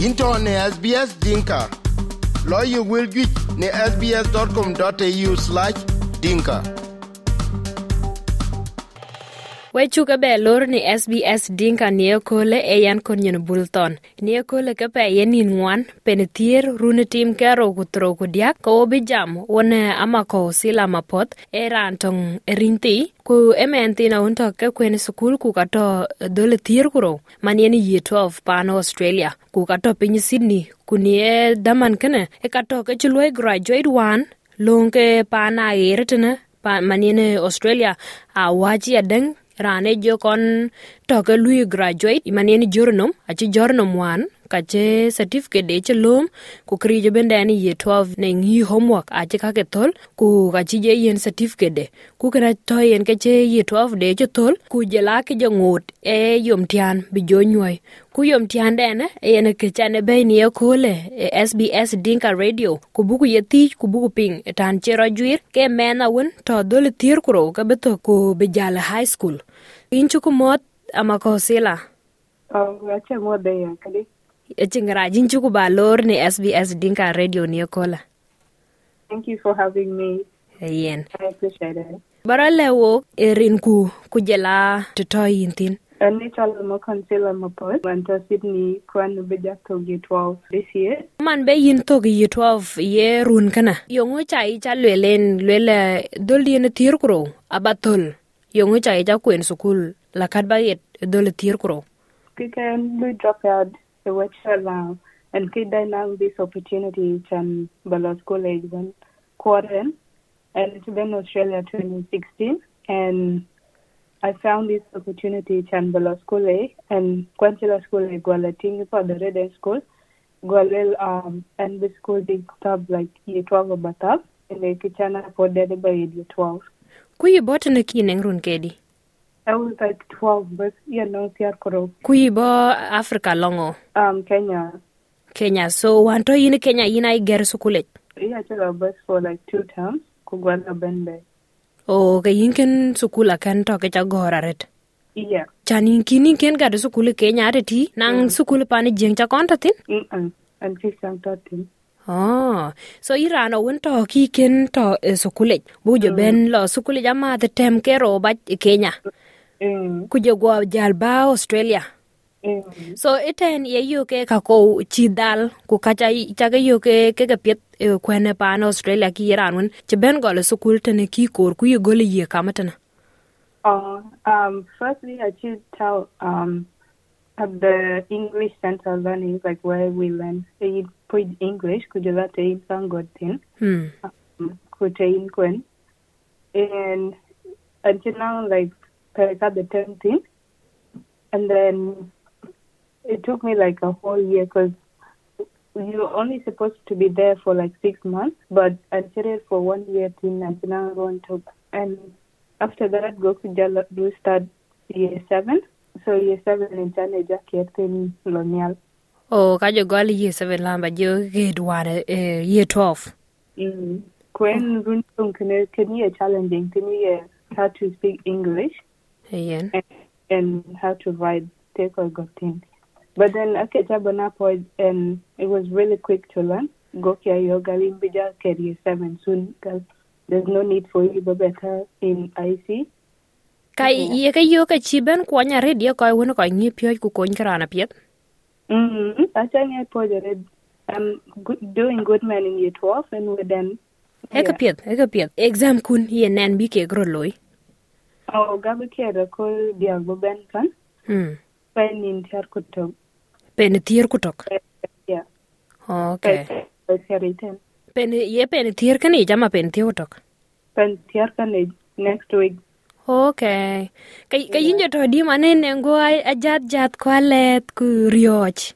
into ne SBS Dinka. Lawyer will get ne sbs.com.au wechuga be lor ni SBS Dinka nie kole e yan kon yen bulton. Nie kole ke pe yen in ngwan pen thier rune tim kero kutro kudiak ko obi jam wone ama ko sila mapoth e rantong e rinti ku emen aun unto ke kwen sukul ku kato dole thier kuro man yen ye 12 pano Australia ku kato piny Sydney ku nie daman kene e kato ke chulwe graduate one pan pana eretene pa manine Australia a wachi adeng rane jo kon toke lui graduate. Manien jornom achi jornom wan kache certificate de che lom ku kri krijo bende ani ye 12 ne ngi homework a che ka ke tol ku kachi je yen certificate de. Ku kana to yen ke che ye 12 de che tol ku je la ke jo ngut e yom tian bi jo nyoy ku yom tian de ne e yen ke cha ne be ni kole e SBS e Dinka Radio. Ku bu ku ye ti ku bu ping e tan che ro juir ke mena won to dol tir ku ro ka be to ku be jala high school. In chu ku mot ama ko sila Oh, acha moda ya kadi echingra jinchu ku ba lor ni SBS Dinka Radio ni kola Thank you for having me. yen I appreciate it. bara lewo erin ku ku jela to to yintin And it's all mo concealer mo post. Went to Sydney kwan bija to get 12 this year. man be yin to gi 12 ye run kana yongo chai cha lwelen lwele dol yen tir kuro abatol yongo chai cha kwen sukul lakat ba yet dol tir kuro Kikan we drop out the website now and kid now this opportunity chan Balos College when quarter and it's been Australia 2016 and I found this opportunity chan Balos College and Quantila School Gwalating for the Red School. Gwalel um and the school big tab like year 12 or batab and the kichana for by year 12 ku yi bot na kineng run kedi Like 12 but you know Siar Koro ku yi bo Africa longo um Kenya Kenya so wanto yin Kenya yin ai ger sukulet Yeah, I took a bus for like two terms. Kugwana Bende. o ke yin ken sukula kan to ke cha goraret Yeah. chanin kinin ken gade sukul Kenya ate ti nang sukul pani jeng cha konta tin Mm-mm. And six and thirteen. Oh, so irano wun to ki ken to e sukule bu jo ben lo sukule jama the tem ke ro ba e Kenya Mm. Ku jo go jal ba Australia. Mm. so iten ye yo ke ka ko chi dal ku ka cha cha ke yo ke ke ke pet e ne pa na Australia ki ran un che ben go le sukul tene ki kor ku ye go le ye kamatana Uh, um, firstly, I choose tell um, at the English Center learning, like where we learn. They put English, you let in Sangotin, hmm. Could in kwen And until now, like, I got the 10th thing. And then it took me like a whole year because you're only supposed to be there for like six months, but I did it for one year till until now going to and after that go to Jala do start year seven. So year seven in China Jackie in Lonial. Oh, ka jo go le ye seven lamba jo ke dware e ye 12 Mm. When run can can you challenging can you how to speak English Ayan. And, and how to ride Teko Gotin. But then aketabonapo and it was really quick to learn. go Gokia yoga lim limbija carry seven soon cause there's no need for you better in IC. Kai ye ka yo ka chiben kwa nya redia ko wono ko ngi pyo ku ko ngrana piet. Mm-hmm. Mm, achanya po jere I'm good, doing good man in year 12 and we then. Eka piet, eka piet. Exam kun ye nan bi ke gro loy. Gagotiyo kod Diago Benson. Mm. Pen in Tierkutok. Pen Tierkutok? Yeah. Okay. Pen, ye pen Tierkanij ama pen Tierkutok? Pen Tierkanij next week. Okay. Kay yeah. kayinjo to di manen ngo ajat jat kwalet ku rioch.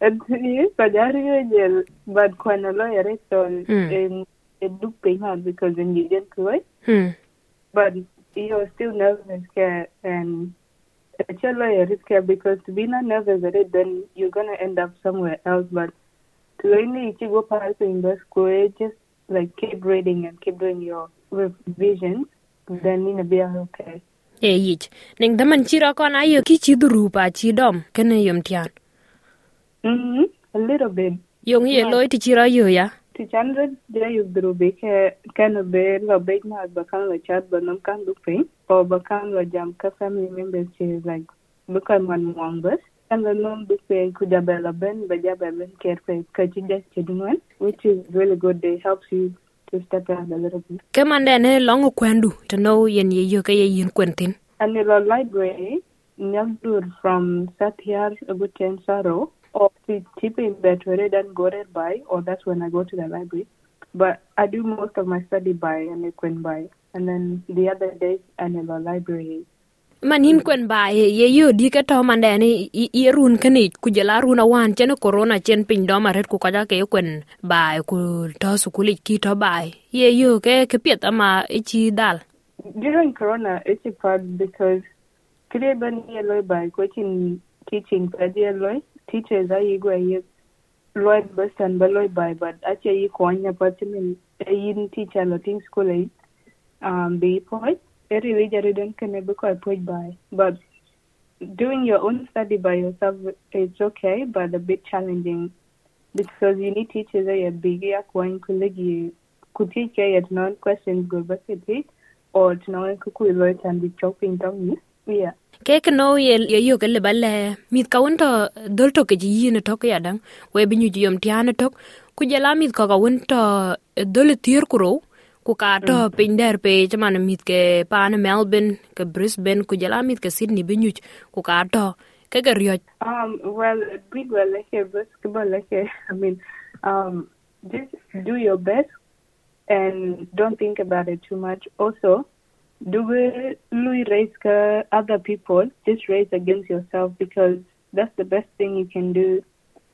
Yes, but I really but when a lawyer is on a dupe because in the end, right? But you're still nervous care and it's a is care because to be not nervous at it, then you're gonna end up somewhere else. But to only you go past in the school, just like keep reading and keep doing your revisions, then you'll be okay. e yich ning daman chiro kon ayo ki chi duru pa chi dom kene yom tian Mm-hmm. A little bit. Yung ye loy ti chira yo ya. Ti chandra dia yu dru be ke kan be lo be na ba kan lo chat ba nam kan du pe o ba kan lo jam ka family members che like bukan man wang bus and the nom du pe ku ja ba la ben ba ja ba ben care pe ka chi ja che dun which is really good. They helps you to step out a little bit. Ke mande ne longo kwendu to know yen ye yo ke ye yin kwentin. and the library Nyagdur from Satyar Aguten Saro or to tip in Betwere then go there by or that's when I go to the library. But I do most of my study by and it went by. And then the other days I'm in the library. Man hin kwen ba ye ye yo di ke to mande ne i i run kani ku jela run awan chen corona chen pin do maret ku kaja ke kwen ba ku to sukuli ki to ba ye yo ke ke piet ama ichi dal. During Corona, it's a part because kile bani yellow by coaching teaching pedi yellow teachers are you go ye loy bus and below by but actually you kwanya patimin yin teacher loting school eh? Um be point it really didn't can be quite by. But doing your own study by yourself it's okay but a bit challenging. Because you need teachers that are big ya kwan kulegi could teach you non questions go back at it or to know kuku loy and be chopping down yeah ke ke no ye yo ke le balle mit ka won to dol to ke ji yin to ke yadan we bi nyu ji yom tian to ku jela mit ka ka won to dol tier kuro ku ka to pin der pe chaman mit ke pan melbourne ke brisbane ku jela mit ke sydney bi nyu ku ka to ke ke ryo Um, well, big well, like a basketball, like I mean, um, just do your best and don't think about it too much. Also, do race ka other people, just race against yourself because that's the best thing you can do.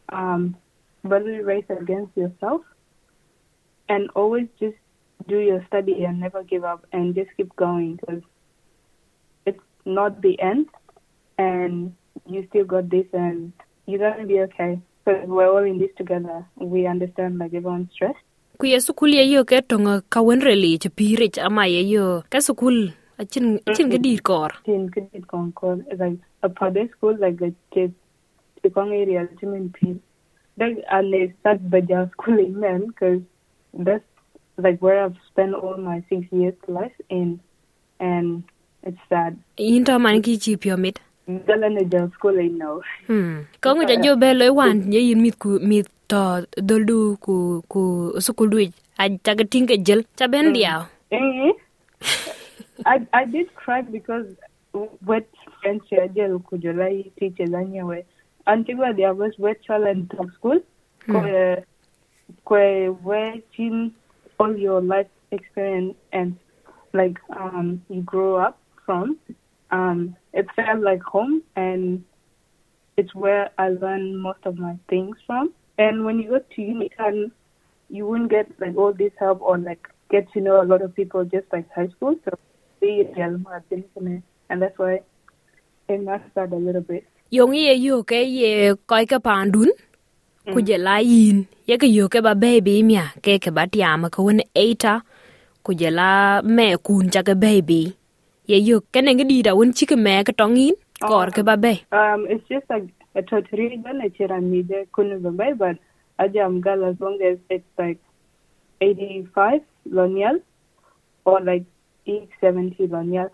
Um, but Louis race against yourself and always just do your study and never give up and just keep going because it's not the end and you still got this and you're gonna be okay because we're all in this together. We understand like everyone's stressed. Ku ye sukul ye yo ke to ka won reli che pire ama ye yo ka sukul achin achin ke dir kor In Kidit Concord, like a public school, like a kid, the Kong area, Jimin Pin. Like, and they start Baja school in men because that's like where I've spent all my six years life in, and it's sad. yin to man ki chi pyo mit Galanaja school in now. Hmm. Ko ngi ja jo be lo wan ye yin mit ku mit to doldu ku ku sukul du a jaga tinga jel cha ben dia. Eh? I I did cry because wet kujolai teachers anyway. Antigua there was wet challenge top school. Where team all your life experience and like um you grow up from. Um it felt like home and it's where I learned most of my things from. And when you go to Unican you wouldn't get like all this help or like get to know a lot of people just like high school. So it and that's why it up a little bit. Yong ye yo ke ye koi ka pandun ku je la yin ye ke yo ke ba baby mia ke ke ba tiama ko won eta ku je la me kun cha ke baby. Ye yo ke ne ngi da won chi ke me ke tongin kor ke ba be. Um, it's just like a totally done a chiramide couldn't remember, but Ajam gal as long as it's like 85 lonial or like 870 lonial,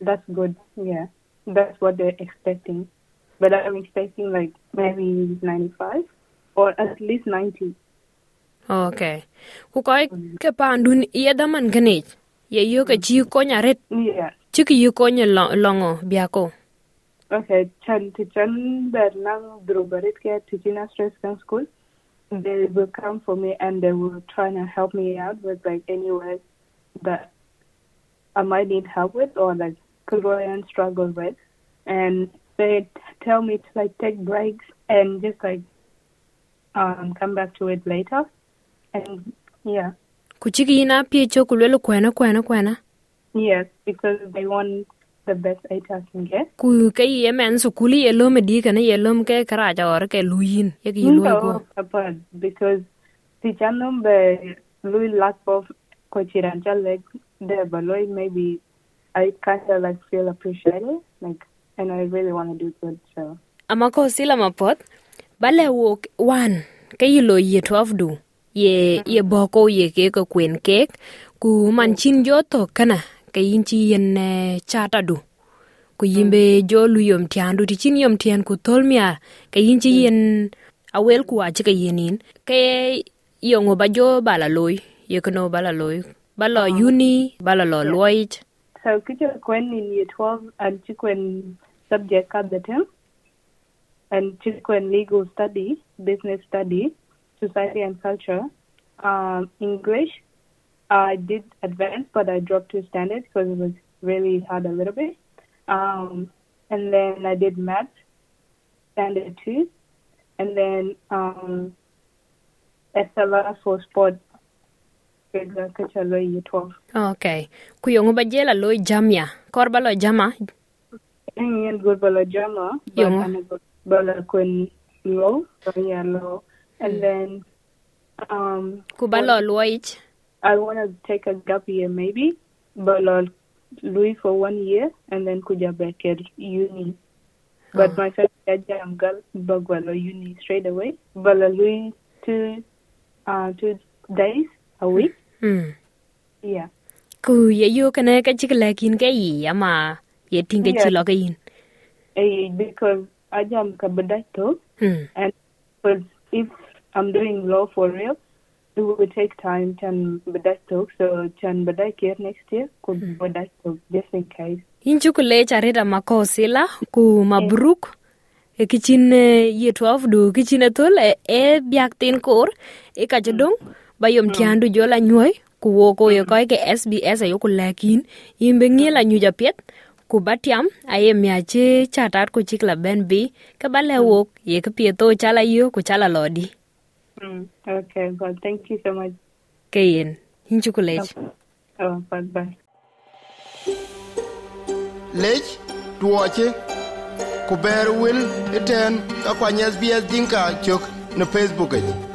that's good. Yeah, that's what they're expecting. But I'm expecting like maybe 95 or at least 90. Okay. Ku koi ke pandun ye da man kene. Ye yo ke chi ko nyaret Yeah. chi ki yo ko nye longo biako. Okay, chan to chan that nang drubarit ke teaching stress kan school. They will come for me and they will try to help me out with like any words that I might need help with or like could go and struggle with. And they tell me to like take breaks and just like um come back to it later. And yeah. Ku chi ki na pie cho ku lelo kwena kwena kwena. Yes, because they want the best I can get. Ku ke ye men sukuli ye lo me di kana ye lo ke kara ja or ke luyin ye ki. No, but because the channel be Louis lack of cochirancha like the baloi maybe I kind of like feel appreciated like and I really want to do good so Ama ko sila mapot bale wok wan ke yilo ye 12 du ye ye boko ye ke ko kwen kek ku man chin jo to kana ke yin chi yen ne chatadu. Ku yimbe jolu yom tiandu ti chin yom tian ku tolmia mia ci chi yen awel ku achi ka yenin ke yongo ba jo bala loy yekno bala loy bala uni bala lo loit So kicho kwen in year 12 and chikwen subject at the time and chikwen legal study, business study, society and culture, um, English. I did advanced, but I dropped to standard because it was really hard a little bit. Um, and then I did math, standard two, and then um, SLR for sport, regular kicho low year 12. okay. Ku yongo ba jela loy jamia. Kor balo jama. Ingen good bala jama, but I'm good bala kun low, so yeah, low. And then um ku balo loit I wanna take a gap year maybe, bala Louis for one year and then kuja back at uni. But my first I'm gal bagwala uni straight away. Bala Louis two uh two days a week. hmm Yeah. ku ye yo kana ka chikla kin ke yi ama ye tinga Yeah. chilo ke yin Eh, because I jam kabadato hmm and but if I'm doing law for real, it will take time to badastok, so chan badak here next year could badastok just in case. in chukule charita makosila ku mabruk e kichin ye 12 du kichin athol e, e biak tin kor e ka jodong ba yom tiandu jola nyoy ku wo ko ye koy ke SBS ayo ku lakin imbe ngila nyu japet ku batiam aye miache chatat ku chikla ben bi ka bale wok ye ka pieto chala yo ku chala lodi Mm, okay, God. Thank you so much. Kayen. Hinchukulech. Oh, bye akwany SBS Dinka, cök na Facebook.